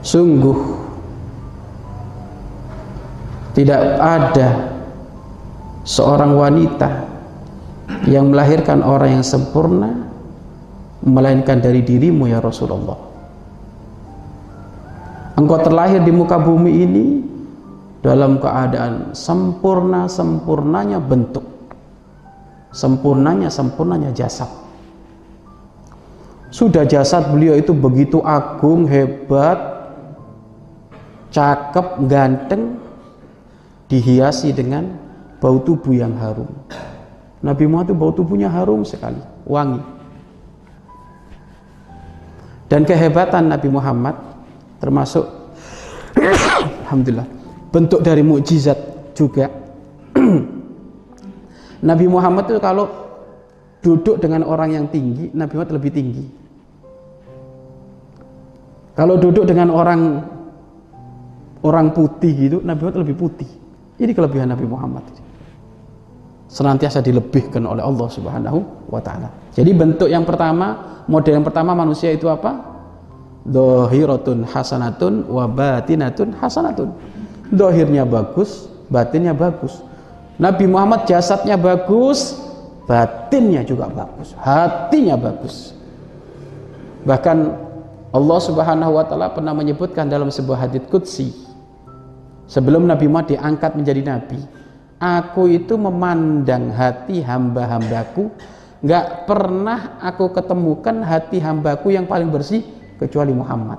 sungguh tidak ada seorang wanita yang melahirkan orang yang sempurna melainkan dari dirimu ya Rasulullah. Engkau terlahir di muka bumi ini dalam keadaan sempurna-sempurnanya bentuk sempurnanya sempurnanya jasad. Sudah jasad beliau itu begitu agung hebat cakep ganteng dihiasi dengan bau tubuh yang harum. Nabi Muhammad itu bau tubuhnya harum sekali wangi. Dan kehebatan Nabi Muhammad termasuk Alhamdulillah bentuk dari mukjizat juga. Nabi Muhammad itu kalau duduk dengan orang yang tinggi, Nabi Muhammad lebih tinggi. Kalau duduk dengan orang orang putih gitu, Nabi Muhammad lebih putih. Ini kelebihan Nabi Muhammad. Senantiasa dilebihkan oleh Allah Subhanahu wa taala. Jadi bentuk yang pertama, model yang pertama manusia itu apa? Dohiratun hasanatun wa batinatun hasanatun. Dohirnya bagus, batinnya bagus. Nabi Muhammad jasadnya bagus, batinnya juga bagus, hatinya bagus. Bahkan Allah Subhanahu wa taala pernah menyebutkan dalam sebuah hadits qudsi sebelum Nabi Muhammad diangkat menjadi nabi, aku itu memandang hati hamba-hambaku nggak pernah aku ketemukan hati hambaku yang paling bersih kecuali Muhammad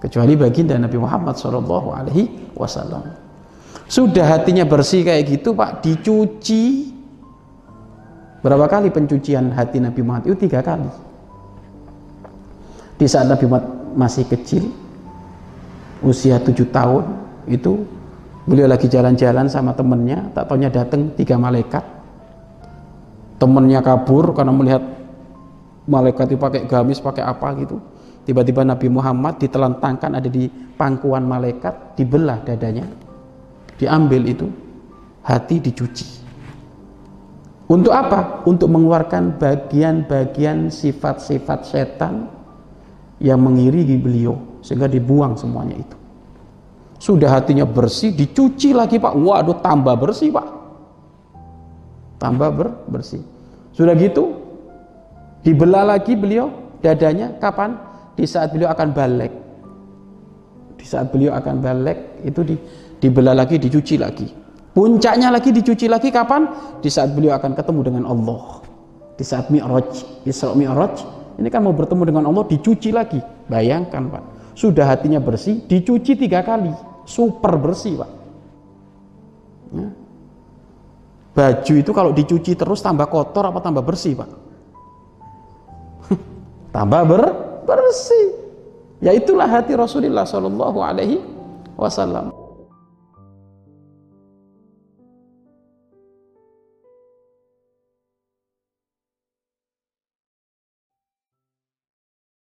kecuali baginda Nabi Muhammad Shallallahu Alaihi Wasallam sudah hatinya bersih kayak gitu Pak, dicuci. Berapa kali pencucian hati Nabi Muhammad? Itu tiga kali. Di saat Nabi Muhammad masih kecil, usia tujuh tahun, itu beliau lagi jalan-jalan sama temennya, tak taunya datang tiga malaikat. Temennya kabur karena melihat malaikat itu pakai gamis, pakai apa gitu. Tiba-tiba Nabi Muhammad ditelentangkan ada di pangkuan malaikat, dibelah dadanya diambil itu hati dicuci untuk apa? untuk mengeluarkan bagian-bagian sifat-sifat setan yang mengiringi beliau sehingga dibuang semuanya itu sudah hatinya bersih dicuci lagi pak waduh tambah bersih pak tambah ber bersih sudah gitu dibelah lagi beliau dadanya kapan di saat beliau akan balik di saat beliau akan balik itu di dibelah lagi, dicuci lagi. Puncaknya lagi dicuci lagi kapan? Di saat beliau akan ketemu dengan Allah. Di saat Mi'raj, Isra Mi'raj, ini kan mau bertemu dengan Allah dicuci lagi. Bayangkan Pak, sudah hatinya bersih, dicuci tiga kali, super bersih Pak. Ya. Baju itu kalau dicuci terus tambah kotor apa tambah bersih Pak? tambah ber bersih. Ya itulah hati Rasulullah Shallallahu Alaihi Wasallam.